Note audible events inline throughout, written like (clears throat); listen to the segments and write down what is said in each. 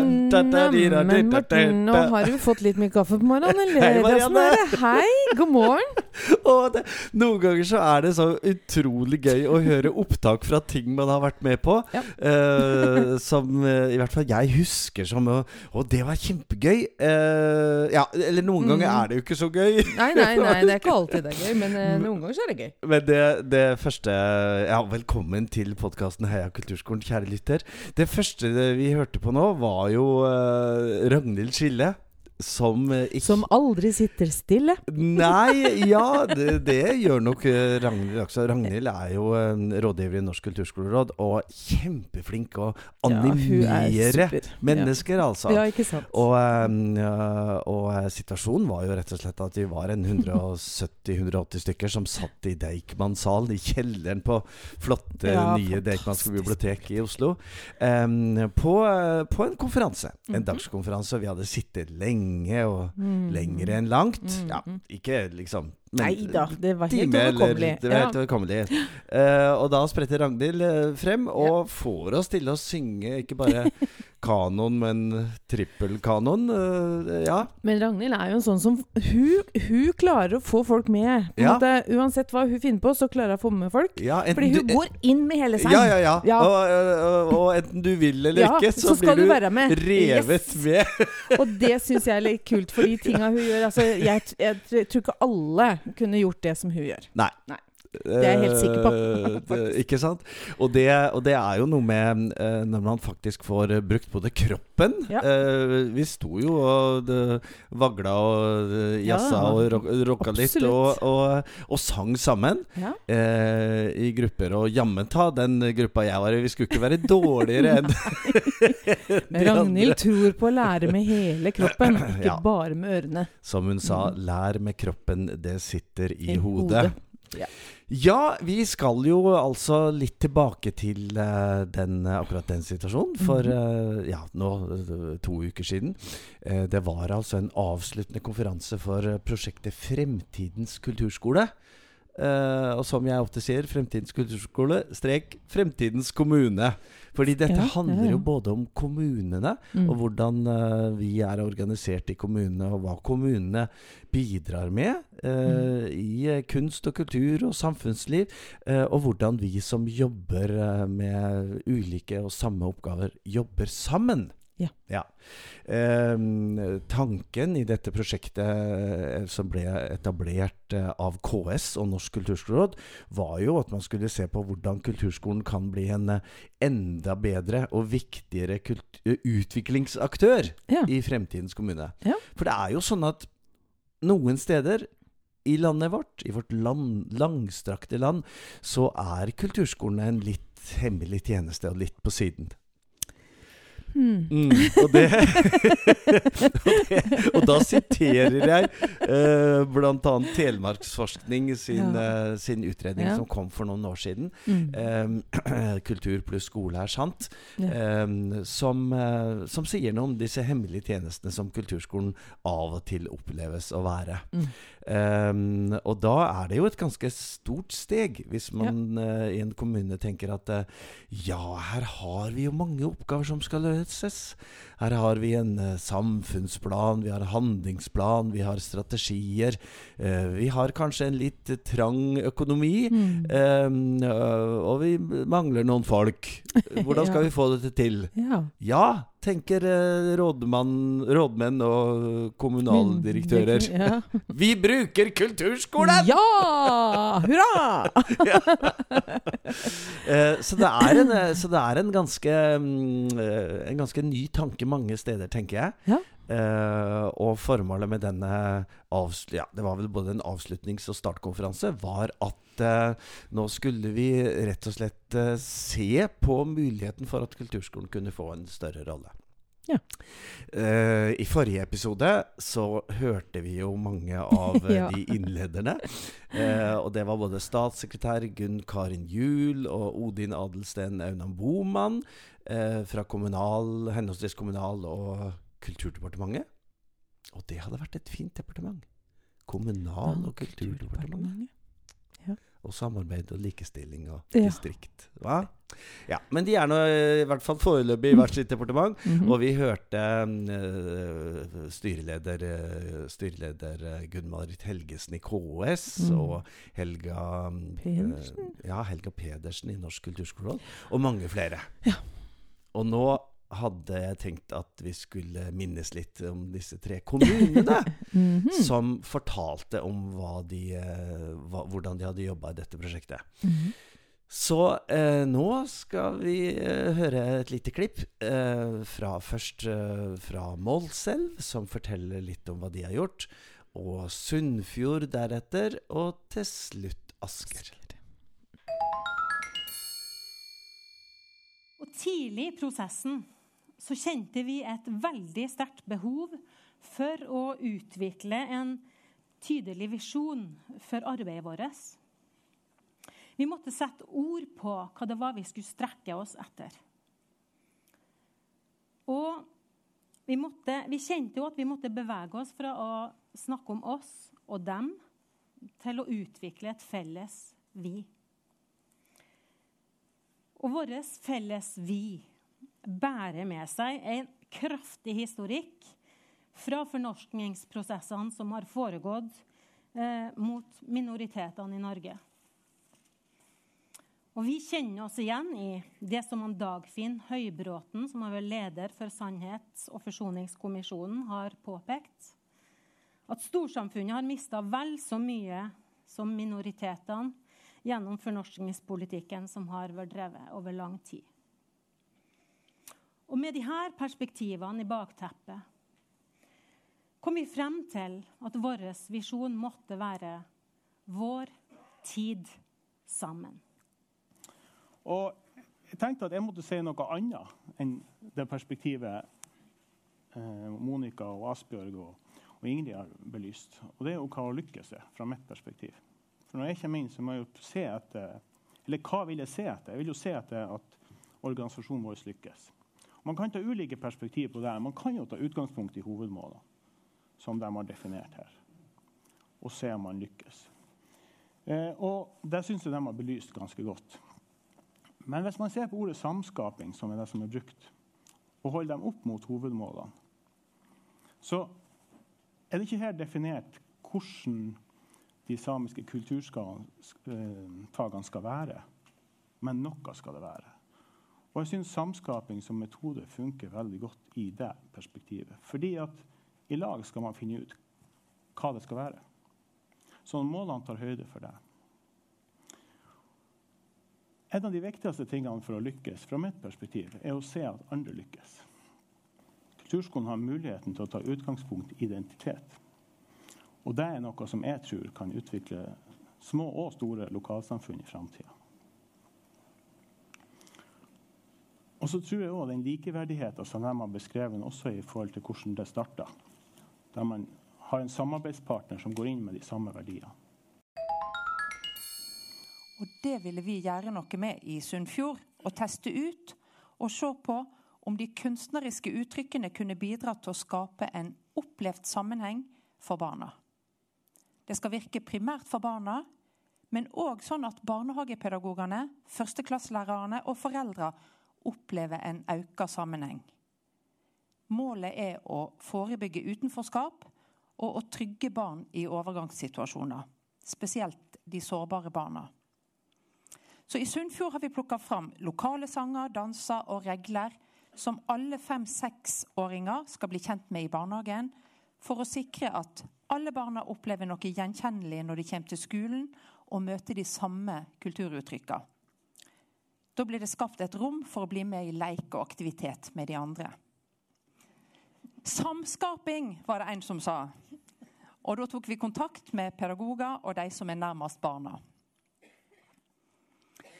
Neimen, Morten, nå har du fått litt mye kaffe på morgenen, (laughs) eller? Hei, Marianne. Hei, god morgen. (laughs) Og det, noen ganger så er det så utrolig gøy å høre opptak fra ting man har vært med på. Ja. uh, (laughs) som uh, i hvert fall jeg husker som Å, å, det var kjempegøy. Eh, ja, eller noen Mm. ganger er det jo ikke så gøy. Nei, nei, nei, det er ikke alltid det er gøy, men noen ganger så er det gøy. Men det, det første Ja, velkommen til podkasten Heia Kulturskolen, kjære lytter. Det første vi hørte på nå, var jo uh, Ragnhild Skille. Som eh, ikke Som aldri sitter stille. Nei, (laughs) ja, det, det gjør nok eh, Ragnhild også. Ragnhild er jo en rådgiver i Norsk kulturskoleråd og kjempeflink å Ja, er animere ja, mennesker, altså. Ja, ikke sant. Og, eh, og eh, situasjonen var jo rett og slett at vi var en 170-180 stykker som satt i Deichman-salen, i kjelleren på flotte, Ja, nye. Deichmanske bibliotek i Oslo, um, på, eh, på en konferanse. En Mhm. dagskonferanse. Vi hadde sittet lenge, og Mm. lengre enn langt. Mhm. Ja, ikke liksom Nei da, det var helt overkommelig. Det var Ja. helt overkommelig. Uh, og da spretter Ragnhild eh, frem og får oss til å synge ikke bare (laughs) kanon, men trippelkanon. Uh, ja. Men Ragnhild er jo en sånn som Hun, hun klarer å få folk med. Ja. måte, uansett hva hun finner på, så klarer hun å få med folk. ja Fordi hun du- går inn med hele seg. Ja, ja, ja. Ja. Og, og, enten du vil eller Ja, ikke, så, så blir du med. revet Yes. med. Og det syns jeg er litt kult, for de tinga hun gjør altså, jeg, jeg, jeg tror ikke alle kunne gjort det som hun gjør. Nei. Nei. Det er jeg helt sikker på, Eh, (laughs) det- ikke sant? Og det, og det er jo noe med eh, når man faktisk får brukt både kroppen Ja. eh, Vi sto jo og vagla og jazza Ja, og rock, rocka litt og, og, og sang sammen Ja. eh, i grupper. Og jammen ta den gruppa jeg var i, vi skulle ikke være dårligere enn (laughs) Men Ragnhild tror på å lære med hele kroppen, (clears throat) ikke bare med ørene. Som hun sa, Mhm. lær med kroppen, det sitter i, I hodet. hodet. Ja. Ja, vi skal jo altså litt tilbake til eh, den, akkurat den situasjonen. For Mhm. eh, ja, nå eh, to uker siden. Eh, det var altså en avsluttende konferanse for eh, prosjektet Fremtidens kulturskole. Eh, og som jeg ofte sier, Fremtidens kulturskole strek Fremtidens kommune. Fordi dette Ja, handler ja, ja. jo både om kommunene Mm. og hvordan uh, vi er organisert i kommunene, og hva kommunene bidrar med eh, i eh, kunst og kultur og samfunnsliv. og hvordan vi som jobber med ulike og samme oppgaver, jobber sammen. Ja. Ehm, tanken i dette prosjektet eh, som ble etablert eh, av KS og Norsk kulturskoleråd, var jo at man skulle se på hvordan kulturskolen kan bli en eh, enda bedre og viktigere eh, utviklingsaktør Ja. i fremtidens kommune. Ja. For det er jo sånn at noen steder i landet vårt, i vårt land, langstrakte land, så er kulturskolene en litt hemmelig tjeneste og litt på siden. Hmm. Mm, og, det, og, (laughs) det, og da siterer jeg eh, bl.a. Telemarksforskning sin, Ja. eh, sin utredning Ja. som kom for noen år siden. Mm. Eh, (clears throat) kultur pluss skole er sant. Ja. eh, som, som sier noe om disse hemmelige tjenestene som kulturskolen av og til oppleves å være. Mm. Eh, og da er det jo et ganske stort steg, hvis man eh, i en kommune tenker at uh, ja, her har vi jo mange oppgaver som skal løses. Her har vi en uh, samfunnsplan, vi har handlingsplan, vi har strategier. vi har kanskje en litt trang økonomi. Mm. eh, og vi mangler noen folk. Hvordan (laughs) skal Ja. vi få dette til? Ja. Ja, tenker eh, rådmann, rådmenn og kommunaldirektører. Ja. (laughs) Vi bruker kulturskolen! ja! Hurra! (laughs) ja. så, det en, eh, så det er en ganske mm, eh, En ganske ny tanke mange steder, tenker jeg. Ja. Eh, og formålet med denne ja, Det var vel både en avslutnings- og startkonferanse, var at eh, nå skulle vi rett og slett eh, se på muligheten for at kulturskolen kunne få en større rolle. Ja. Uh, I forrige episode så hørte vi jo mange av (laughs) Ja. de innlederne. Uh, og det var både statssekretær Gunn Karin Juel og Odin Adelsten Aunan Boman uh, fra kommunal, henholdsvis kommunal og Kulturdepartementet. Og det hadde vært et fint departement. Kommunal- og kulturdepartementet. Og samarbeid og likestilling og Ja. distrikt. Hva? Ja, men de er nå eh, i hvert fall foreløpig i hvert sitt departement. Mhm. Og vi hørte uh, styreleder, uh, styreleder Gunn-Marit Helgesen i KS Mm. og Helga mm, Pedersen? Uh, ja, Helga Pedersen i Norsk kulturskoleråd. Og mange flere. Ja. Og nå hadde jeg tenkt at vi skulle minnes litt om disse tre kommunene. (laughs) Mhm. Som fortalte om hva de, eh, hva, hvordan de hadde jobba i dette prosjektet. Mhm. Så eh, nå skal vi eh, høre et lite klipp eh, fra først eh, fra Målselv, som forteller litt om hva de har gjort, og Sunnfjord deretter, og til slutt Asker. Og tidlig i prosessen så kjente vi et veldig sterkt behov for å utvikle en tydelig visjon for arbeidet vårt. Vi måtte sette ord på hva det var vi skulle strekke oss etter. Og vi, måtte, vi kjente jo at vi måtte bevege oss fra å snakke om oss og dem til å utvikle et felles vi. Og vårt felles vi bærer med seg en kraftig historikk fra fornorskningsprosessene som har foregått eh, mot minoritetene i Norge. Og Vi kjenner oss igjen i det som han Dagfinn Høybråten, som har vært leder for Sannhets- og forsoningskommisjonen, har påpekt. At storsamfunnet har mista vel så mye som minoritetene gjennom fornorskningspolitikken som har vært drevet over lang tid. Og Med disse perspektivene i bakteppet kom vi frem til at vår visjon måtte være vår tid sammen. Og jeg tenkte at jeg måtte si noe annet enn det perspektivet eh, Monica og Asbjørg og, og Ingrid har belyst. Og det er jo hva å lykkes er, fra mitt perspektiv. For når jeg kommer inn, så må jeg jo se etter Eller hva vil jeg se etter? Jeg vil jo se etter at organisasjonen vår lykkes. Man kan ta ulike perspektiver på det. Man kan jo ta utgangspunkt i hovedmålene som de har definert her, og se om man lykkes. Eh, og Det syns jeg de har belyst ganske godt. Men hvis man ser på ordet samskaping, som er det som er brukt, og holder dem opp mot hovedmålene, så er det ikke her definert hvordan de samiske kulturfagene skal være. Men noe skal det være. Og jeg syns samskaping som metode funker veldig godt i det perspektivet. Fordi at i lag skal man finne ut hva det skal være. Så målene tar høyde for det. En av de viktigste tingene for å lykkes fra mitt perspektiv, er å se at andre lykkes. Kulturskolen har muligheten til å ta utgangspunkt i identitet. Og det er noe som jeg tror kan utvikle små og store lokalsamfunn i framtida. Og så tror jeg òg den likeverdigheten som de har beskrevet, også i forhold til hvordan det starta. Der man har en samarbeidspartner som går inn med de samme verdiene. Og det ville vi gjøre noe med i Sunnfjord. Og teste ut og se på om de kunstneriske uttrykkene kunne bidra til å skape en opplevd sammenheng for barna. Det skal virke primært for barna, men òg sånn at barnehagepedagogene, førsteklasselærerne og foreldre opplever en økt sammenheng. Målet er å forebygge utenforskap og å trygge barn i overgangssituasjoner. Spesielt de sårbare barna. Så I Sunnfjord har vi plukka fram lokale sanger, danser og regler som alle fem-seksåringer skal bli kjent med i barnehagen, for å sikre at alle barna opplever noe gjenkjennelig når de kommer til skolen og møter de samme kulturuttrykkene. Da blir det skapt et rom for å bli med i leik og aktivitet med de andre. Samskaping, var det en som sa. Og da tok vi kontakt med pedagoger og de som er nærmest barna.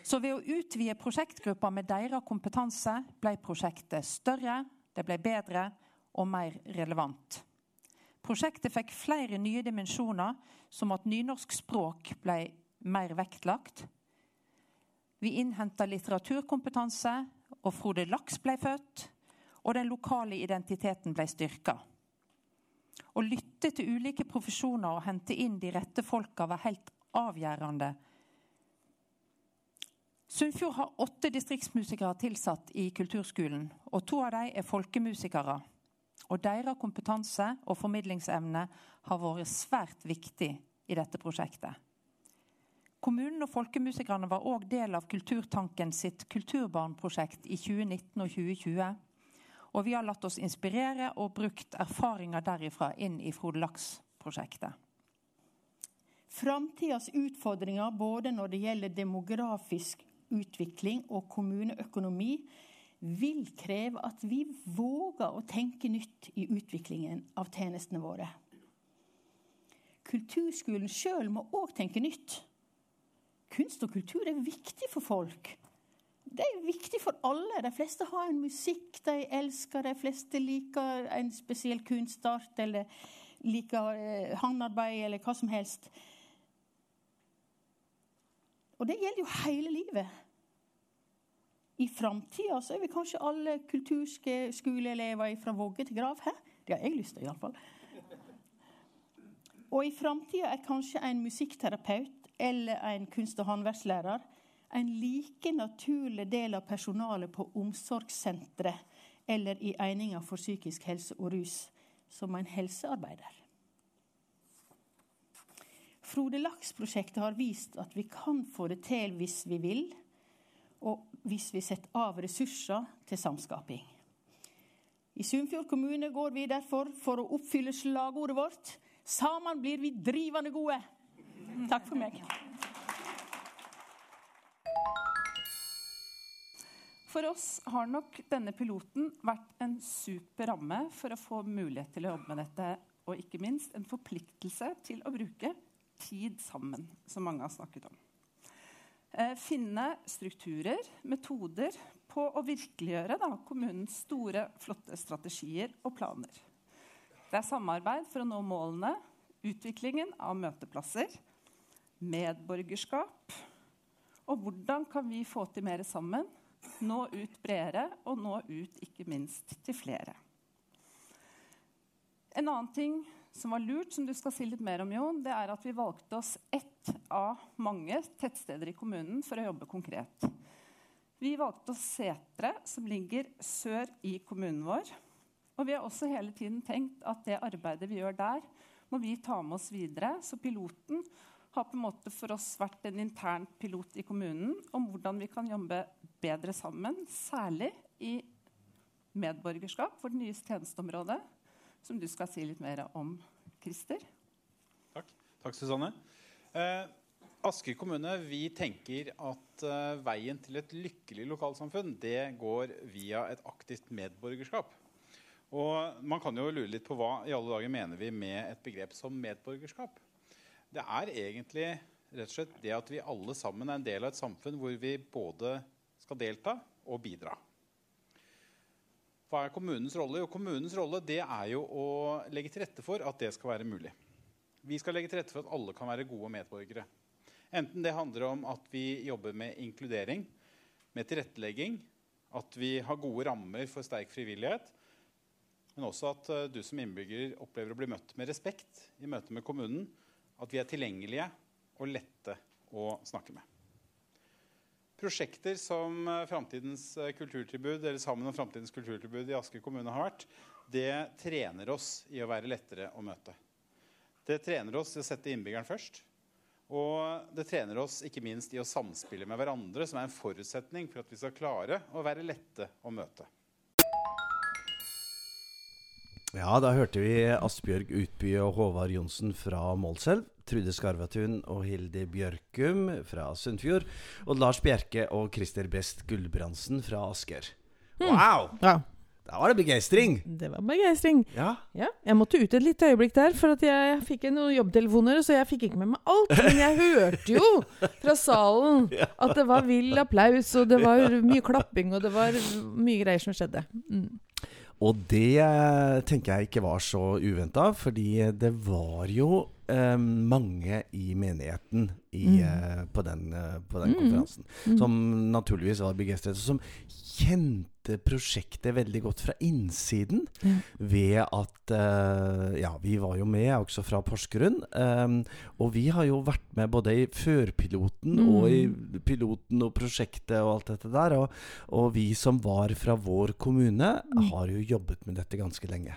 Så ved å utvide prosjektgruppa med deres kompetanse ble prosjektet større, det ble bedre og mer relevant. Prosjektet fikk flere nye dimensjoner, som at nynorsk språk ble mer vektlagt. Vi innhenta litteraturkompetanse, og Frode Laks ble født. og den lokale identiteten ble styrka. Å lytte til ulike profesjoner og hente inn de rette folka var helt avgjørende. Sunnfjord har åtte distriktsmusikere tilsatt i kulturskolen, og to av dem er folkemusikere. Og deres kompetanse og formidlingsevne har vært svært viktig i dette prosjektet. Kommunen og folkemusikerne var òg del av Kulturtanken sitt kulturbarnprosjekt i 2019 og 2020. Og vi har latt oss inspirere og brukt erfaringer derifra inn i Frode Laks-prosjektet. Framtidas utfordringer både når det gjelder demografisk utvikling og kommuneøkonomi, vil kreve at vi våger å tenke nytt i utviklingen av tjenestene våre. Kulturskolen sjøl må òg tenke nytt. Kunst og kultur er viktig for folk. Det er viktig for alle. De fleste har en musikk de elsker. De fleste liker en spesiell kunstart eller liker eh, håndarbeid eller hva som helst. Og det gjelder jo hele livet. I framtida er vi kanskje alle kulturskoleelever fra vogge til grav. Hæ? Det har jeg lyst til, iallfall. Og i framtida er kanskje en musikkterapeut eller en kunst- og håndverkslærer en like naturlig del av personalet på omsorgssenteret eller i Eininga for psykisk helse og rus som en helsearbeider. Frode Laks-prosjektet har vist at vi kan få det til hvis vi vil, og hvis vi setter av ressurser til samskaping. I Sunnfjord kommune går vi derfor for å oppfylle slagordet vårt 'Sammen blir vi drivende gode'. Takk for meg. For oss har nok denne piloten vært en super ramme for å få mulighet til å jobbe med dette, og ikke minst en forpliktelse til å bruke tid sammen, som mange har snakket om. Eh, finne strukturer, metoder på å virkeliggjøre da, kommunens store, flotte strategier og planer. Det er samarbeid for å nå målene, utviklingen av møteplasser, medborgerskap. Og hvordan kan vi få til mer sammen? Nå ut bredere, og nå ut ikke minst til flere. En annen ting som var lurt, som du skal si litt mer om, Jon, det er at vi valgte oss ett av mange tettsteder i kommunen for å jobbe konkret. Vi valgte oss Setre, som ligger sør i kommunen vår. Og vi har også hele tiden tenkt at det arbeidet vi gjør der, må vi ta med oss videre. Så piloten har på en måte for oss vært en intern pilot i kommunen om hvordan vi kan jobbe bedre sammen, særlig i medborgerskap, vårt nyeste tjenesteområde, som du skal si litt mer om, Christer. Takk, Takk Susanne. Eh, Asker kommune vi tenker at eh, veien til et lykkelig lokalsamfunn det går via et aktivt medborgerskap. Og Man kan jo lure litt på hva i alle dager mener vi med et begrep som medborgerskap. Det er egentlig rett og slett det at vi alle sammen er en del av et samfunn hvor vi både skal delta og bidra. Hva er kommunens rolle? Jo, kommunens rolle det er jo å legge til rette for at det skal være mulig. Vi skal legge til rette for at alle kan være gode medborgere. Enten det handler om at vi jobber med inkludering, med tilrettelegging, at vi har gode rammer for sterk frivillighet, men også at uh, du som innbygger opplever å bli møtt med respekt i møte med kommunen, at vi er tilgjengelige og lette å snakke med. Prosjekter som Framtidens kulturtilbud eller Sammen om framtidens kulturtilbud i Asker kommune har vært, det trener oss i å være lettere å møte. Det trener oss i å sette innbyggeren først. Og det trener oss ikke minst i å samspille med hverandre, som er en forutsetning for at vi skal klare å være lette å møte. Ja, da hørte vi Asbjørg Utby og Håvard Johnsen fra Målselv. Trude Skarvatun og Hilde Bjørkum fra Sunnfjord. Og Lars Bjerke og Christer Best Gulbrandsen fra Asker. Hmm. Wow! Ja, Da var det begeistring! det var begeistring. Ja. Ja, jeg måtte ut et lite øyeblikk der, for at jeg fikk noen jobbtelefoner, så jeg fikk ikke med meg alt. Men jeg hørte jo fra salen (laughs) at det var vill applaus, og det var mye klapping, og det var mye greier som skjedde. Mm. Og det eh, tenker jeg ikke var så uventa, fordi det var jo eh, mange i menigheten i, Mm. eh, på den, eh, på den Mm. konferansen. Mm. Som naturligvis var begeistret, og som kjente prosjektet veldig godt fra innsiden. Ja. Ved at eh, Ja, vi var jo med, også fra Porsgrunn. eh, og vi har jo vært med både i førpiloten Mm. og i piloten og prosjektet og alt dette der. Og, og vi som var fra vår kommune, Mm. har jo jobbet med dette ganske lenge.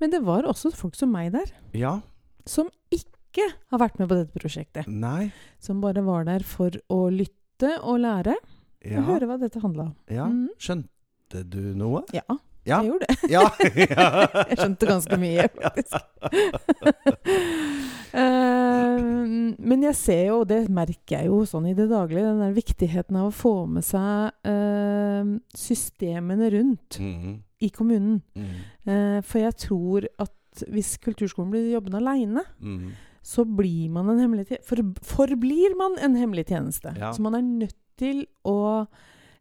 Men det var også folk som meg der, Ja. Som ikke har vært med på dette prosjektet. Nei. Som bare var der for å lytte og lære Ja. og høre hva dette handla om. ja. Mm. Skjønte du noe? Ja, Ja. jeg gjorde det. Ja. (laughs) Jeg skjønte ganske mye, (laughs) faktisk. uh, (laughs) men jeg ser jo, og det merker jeg jo sånn i det daglige, den der viktigheten av å få med seg uh, systemene rundt Mm. i kommunen. Mm. Uh, for jeg tror at hvis kulturskolen blir jobbende aleine, Mm. så blir man en hemmelig for, forblir man en hemmelig tjeneste. Ja. Så man er nødt til å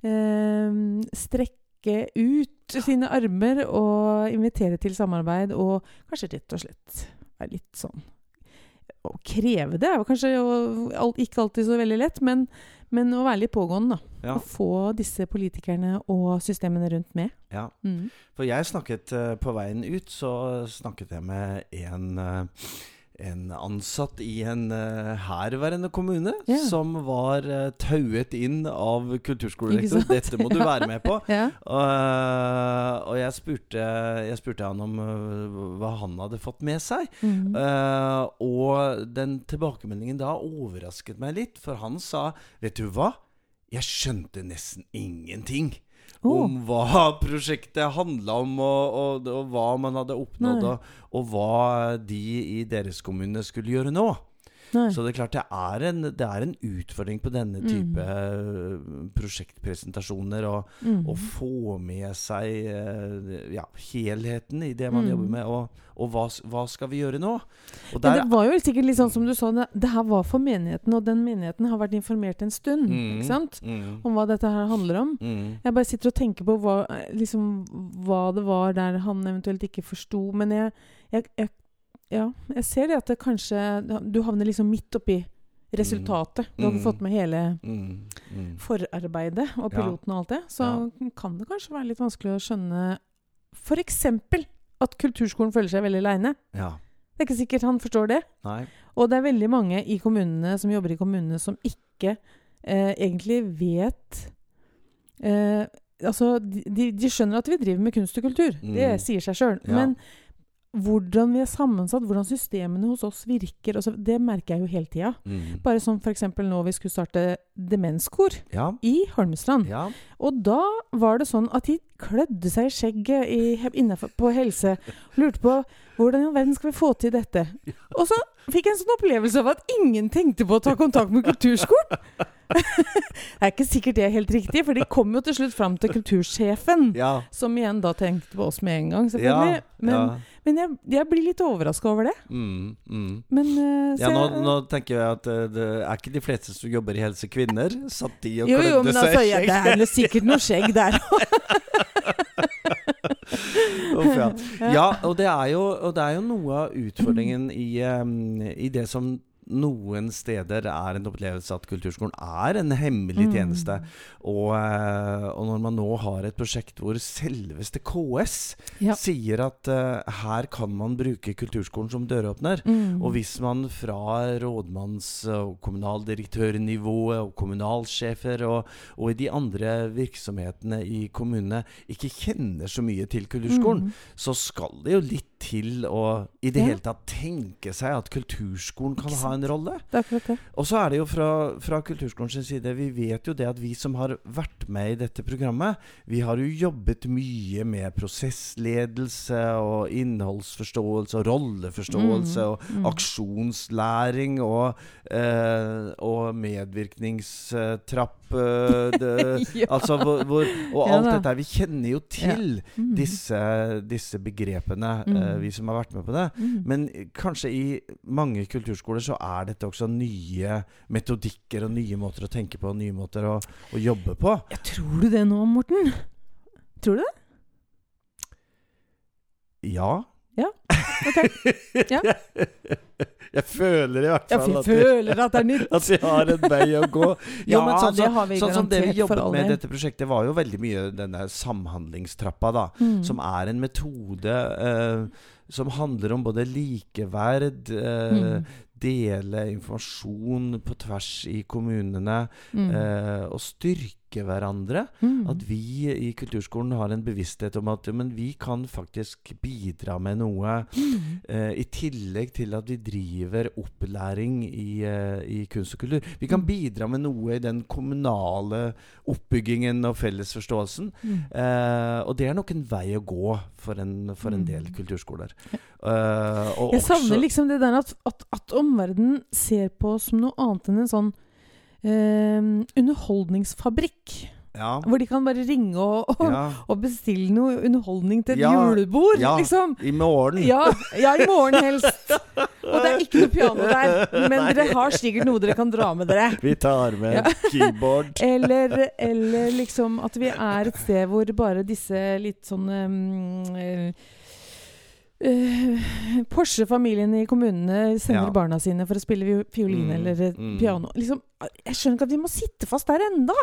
eh, strekke ut sine armer og invitere til samarbeid, og kanskje rett og slett være litt sånn Å kreve det er jo kanskje ikke alltid så veldig lett, men, men å være litt pågående, da. Ja. Og få disse politikerne og systemene rundt med. ja. Mm. For jeg snakket eh, på veien ut, så snakket jeg med en, eh, en ansatt i en uh, herværende kommune yeah. som var uh, tauet inn av kulturskolerektor. Dette må du være med på. (laughs) Ja. Og, og jeg, spurte, jeg spurte han om uh, hva han hadde fått med seg. Mm. Eh, og den tilbakemeldingen da overrasket meg litt, for han sa Vet du hva? Jeg skjønte nesten ingenting Om hva (laughs) prosjektet handla om, og, og, og hva man hadde oppnådd, og, og hva de i deres kommune skulle gjøre nå. Nei. Så det er klart det er en, det er en utfordring på denne Mm. type mm. prosjektpresentasjoner å Mm. få med seg eh, ja, helheten i det man Mm. jobber med, og, og hva, hva skal vi gjøre nå? Og der, ja, det var jo sikkert litt sånn som du sa, det, det her var for menigheten, og den menigheten har vært informert en stund, Mm. ikke sant? mm, Om hva dette her handler om. Jeg bare sitter og tenker på hva, liksom, hva det var der han eventuelt ikke forsto. Men jeg, jeg, jeg, ja, jeg ser det at det kanskje Du havner liksom midt oppi resultatet. Du har Mm. ikke fått med hele mm, mm. forarbeidet og Ja. piloten og alt det. Så kan det kanskje være litt vanskelig å skjønne f.eks. at kulturskolen føler seg veldig aleine. Ja. Det er ikke sikkert han forstår det. Nei. Og det er veldig mange i kommunene som jobber i kommunene, som ikke eh, egentlig vet eh, Altså, de, de skjønner at vi driver med kunst og kultur. Det Mm. sier seg sjøl. Ja. Men hvordan vi er sammensatt, hvordan systemene hos oss virker, altså, det merker jeg jo hele tida. Mm. Bare som f.eks. nå vi skulle starte demenskor Ja. i Holmestrand. Ja. Og da var det sånn at de klødde seg i skjegget i, innenfor, på helse. Lurte på hvordan i verden skal vi få til dette. Og så fikk jeg en sånn opplevelse av at ingen tenkte på å ta kontakt med kulturskolen. (laughs) det er ikke sikkert det er helt riktig, for de kom jo til slutt fram til kultursjefen. Ja. Som igjen da tenkte på oss med en gang, selvfølgelig. Ja. Men, ja. men jeg, jeg blir litt overraska over det. Mm, mm. Men uh, Ja, nå, jeg- nå tenker jeg at uh, det er ikke de fleste som jobber i Helse Kvinner. Satt de og Jo, jo, klødde men seg altså, i ja, det skjegg? er sikkert noe skjegg der (laughs) Uff, (laughs) ja. ja, og det, jo, og det er jo noe av utfordringen i, um, i det som noen steder er en opplevelse at kulturskolen er en hemmelig Mm. tjeneste. Og, eh, og når man nå har et prosjekt hvor selveste KS Ja. sier at uh, her kan man bruke kulturskolen som døråpner, Mm. og hvis man fra rådmanns- og kommunaldirektørnivået og kommunalsjefer og, og i de andre virksomhetene i kommunene ikke kjenner så mye til kulturskolen, Mm. så skal det jo litt til å i det Ja. hele tatt tenke seg at kulturskolen kan ha en rolle. Det er akkurat det. Og så er det jo fra, fra kulturskolens side Vi vet jo det at vi som har vært med i dette programmet, vi har jo jobbet mye med prosessledelse og innholdsforståelse og rolleforståelse Mm, og mm. aksjonslæring og, eh, og medvirkningstrapp eh, det, (laughs) Ja. Altså hvor, hvor, Og alt ja, dette her. Vi kjenner jo til Mm. disse, disse begrepene, eh, Mm. vi som har vært med på det. Mm. Men kanskje i mange kulturskoler så er dette også nye metodikker og nye måter å tenke på og nye måter å, å jobbe på. Ja, tror du det nå, Morten? Tror du det? Ja. (laughs) Ok. Ja. (laughs) Jeg føler i hvert fall for at føler at det er nytt. (laughs) at vi har en vei å gå. (laughs) Ja, sånn, det har vi sånn som det vi jobbet med i dette prosjektet, var jo veldig mye denne samhandlingstrappa, da. Mm. Som er en metode eh, som handler om både likeverd, eh, Mm. dele informasjon på tvers i kommunene, Mm. eh, og styrke hverandre. Mm. At vi i kulturskolen har en bevissthet om at men vi kan faktisk bidra med noe. Mm. Eh, I tillegg til at vi driver opplæring i, eh, i kunst og kultur. Vi kan Mm. bidra med noe i den kommunale oppbyggingen og fellesforståelsen. Mm. Eh, og det er nok en vei å gå for en, for en del Mm. kulturskoler. Eh, og Jeg savner liksom det der at, at, at omverdenen ser på oss som noe annet enn en sånn eh, underholdningsfabrikk. Ja, Hvor de kan bare ringe og, og, ja, og bestille noe underholdning til et Ja, julebord, ja. liksom. I morgen. Ja, ja, i morgen helst. Og det er ikke noe piano der. Men dere har sikkert noe dere kan dra med dere. Vi tar med keyboard. (laughs) Eller, eller liksom at vi er et sted hvor bare disse litt sånn um, eh, eh, Porsche-familiene i kommunene sender Ja. barna sine for å spille vi- fiolin Mm, eller mm. piano. Liksom, jeg skjønner ikke at vi må sitte fast der enda!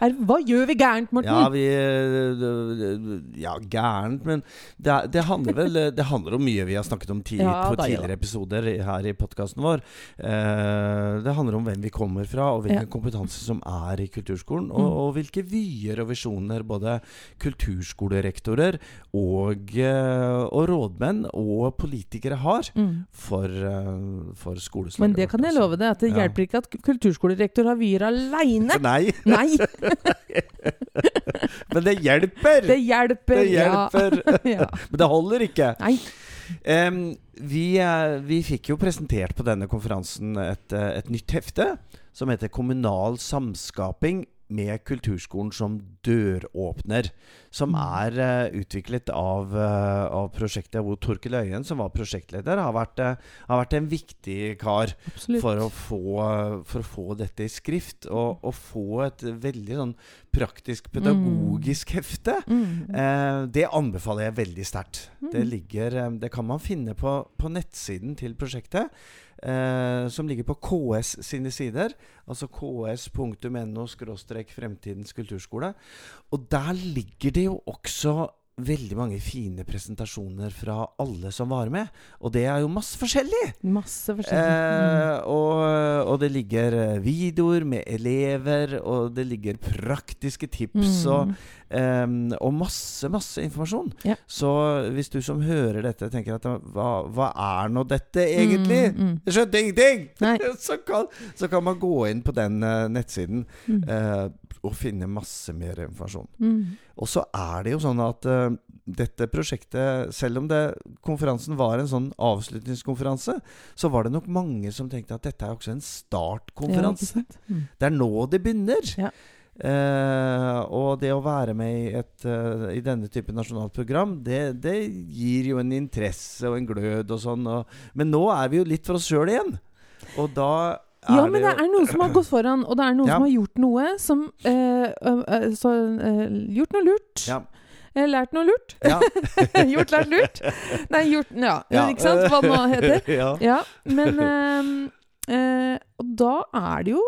Er, hva gjør vi gærent, Morten? Ja, vi eh, Ja, gærent, men det, det handler vel Det handler om mye vi har snakket om tid, Ja, på da, ja. tidligere episoder her i podkasten vår. Eh, det handler om hvem vi kommer fra, og hvilken Ja. kompetanse som er i kulturskolen. Og, Mm. og hvilke vyer og visjoner både kulturskolerektorer og, eh, og rådmenn og politikere har Mm. for, eh, for skoleslaget Men det kan jeg love deg, at det Ja. hjelper ikke at kulturskolerektor har vyer aleine. Nei, Nei, (laughs) (laughs) men det hjelper! det hjelper. Det hjelper. (laughs) (laughs) Ja. Men det holder ikke. Nei. Em, vi, eh, vi fikk jo presentert på denne konferansen et, eh, et nytt hefte som heter 'Kommunal samskaping med kulturskolen som døråpner'. Som Mm. er uh, utviklet av, uh, av prosjektet hvor Torkel Øyen, som var prosjektleder, har vært, uh, har vært en viktig kar for å, få, for å få dette i skrift. Og, og få et veldig sånn praktisk pedagogisk hefte. Mm. Det anbefaler jeg veldig sterkt. Det, Mm. ligger, eh, det kan man finne på, på nettsiden til prosjektet, eh, som ligger på KS sine sider. Altså ks.no fremtidens kulturskole. Og der ligger det jo også veldig mange fine presentasjoner fra alle som var med. Og det er jo masse forskjellig! Masse forskjellig. Eh, og, og det ligger eh, videoer med elever, og det ligger praktiske tips Mm. og, eh, og masse, masse informasjon. Ja. Så hvis du som hører dette, tenker at hva, hva er nå dette egentlig? Mm, mm. Jeg skjønte ingenting! (laughs) Så, kan, så kan man gå inn på den uh, nettsiden eh, og finne masse mer informasjon. Mm. Og så er det jo sånn at uh, dette prosjektet, selv om det, konferansen var en sånn avslutningskonferanse, så var det nok mange som tenkte at dette er også en startkonferanse. Ja, Mm. det er nå det begynner. Ja. Uh, og det å være med i, et, uh, i denne type nasjonalt program, det, det gir jo en interesse og en glød og sånn. Og, men nå er vi jo litt for oss sjøl igjen. Og da Ja, men det er noen som har gått foran, og det er noen Ja. som har gjort noe som eh, øh, øh, så, øh, Gjort noe lurt. Ja. Eh, Lært noe lurt. Ja. (laughs) gjort, lært, lurt. Nei, gjort Ja, (laughs) ikke sant? Hva det nå heter. (laughs) ja. Ja, men Og da er det jo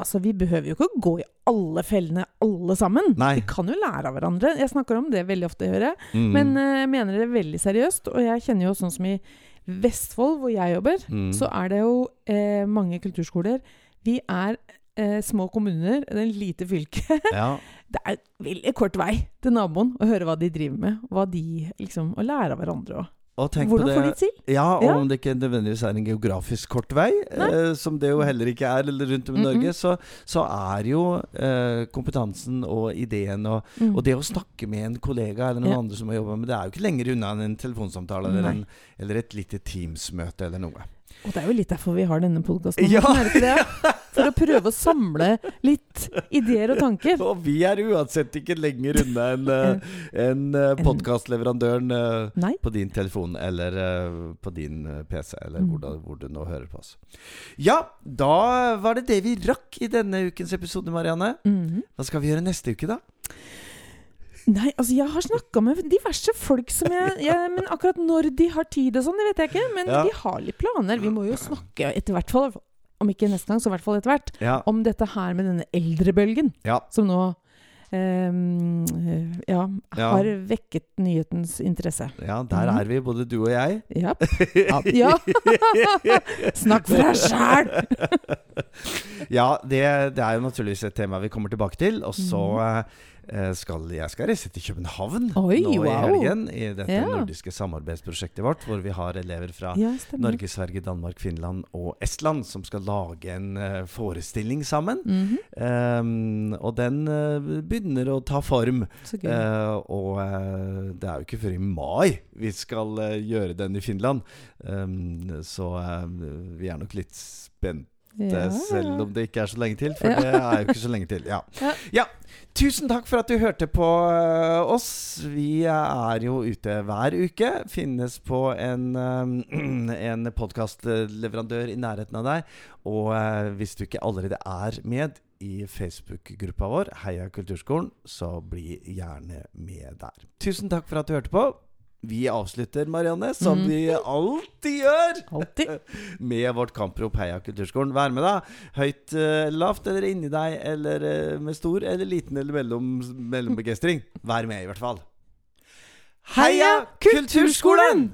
Altså, Vi behøver jo ikke å gå i alle fellene, alle sammen. Nei. Vi kan jo lære av hverandre. Jeg snakker om det veldig ofte, hører jeg. Mm. Men jeg mener det veldig seriøst. Og jeg kjenner jo sånn som i Vestfold, hvor jeg jobber, Mm. så er det jo eh, mange kulturskoler. Vi er eh, små kommuner, det er en lite fylke. (laughs) ja. Det er veldig kort vei til naboen å høre hva de driver med, hva de liksom, og lære av hverandre òg. Hvordan får de til? Ja, og Ja. om det ikke nødvendigvis er en geografisk kort vei, eh, som det jo heller ikke er eller rundt om i Mm-mm. Norge, så, så er jo eh, kompetansen og ideen og, Mm. og det å snakke med en kollega eller noen Ja. andre som har jobba med det, er jo ikke lenger unna enn en telefonsamtale eller, en, eller et lite Teams-møte eller noe. Og det er jo litt derfor vi har denne podkasten. Ja. Det? (laughs) For å prøve å samle litt ideer og tanker. Og vi er uansett ikke lenger unna enn en, uh, podkastleverandøren eh, på din telefon eller eh, på din eh, PC, eller Mm. hvor, da, hvor du nå hører på oss. Ja, da var det det vi rakk i denne ukens episode, Marianne. Mhm. Hva skal vi gjøre neste uke, da? Nei, altså jeg har snakka med diverse folk som jeg, jeg Men akkurat når de har tid og sånn, det vet jeg ikke. Men Ja. de har litt planer. Vi må jo snakke etter hvert fall, om ikke neste gang, så i hvert fall etter hvert, Ja. om dette her med denne eldrebølgen Ja. som nå um, ja, har vekket nyhetens interesse. ja, der er vi, både du og jeg. (laughs) Ja. ja. (laughs) Snakk for deg sjæl! (laughs) Ja, det, det er jo naturligvis et tema vi kommer tilbake til. Og så eh, skal jeg skal reise til København. Oi, nå i helgen. I dette Ja. nordiske samarbeidsprosjektet vårt, hvor vi har elever fra Ja. Norge, Sverige, Danmark, Finland og Estland som skal lage en eh, forestilling sammen. Mhm. Um, og den eh, begynner å ta form. Uh. Eh, og uh, det er jo ikke før i mai vi skal uh, gjøre den i Finland. Um, så eh, vi er nok litt spente, Ja. selv om det ikke er så lenge til. For Ja. det er jo ikke så lenge til. Ja. Ja. Tusen takk for at du hørte på eh, oss. Vi er jo ute hver uke. Finnes på en, eh, (clears throat) en podkastleverandør i nærheten av deg. Og eh, hvis du ikke allerede er med i Facebook-gruppa vår, Heia Kulturskolen, så bli gjerne med der. Tusen takk for at du hørte på. Vi avslutter, Marianne, som Mm. vi alltid gjør, Alltid. (laughs) med vårt kamprop Heia Kulturskolen. Vær med, da. Høyt, eh, lavt eller inni deg, eller eh, med stor eller liten eller mellom, mellombegeistring. Vær med, i hvert fall. Heia Kulturskolen!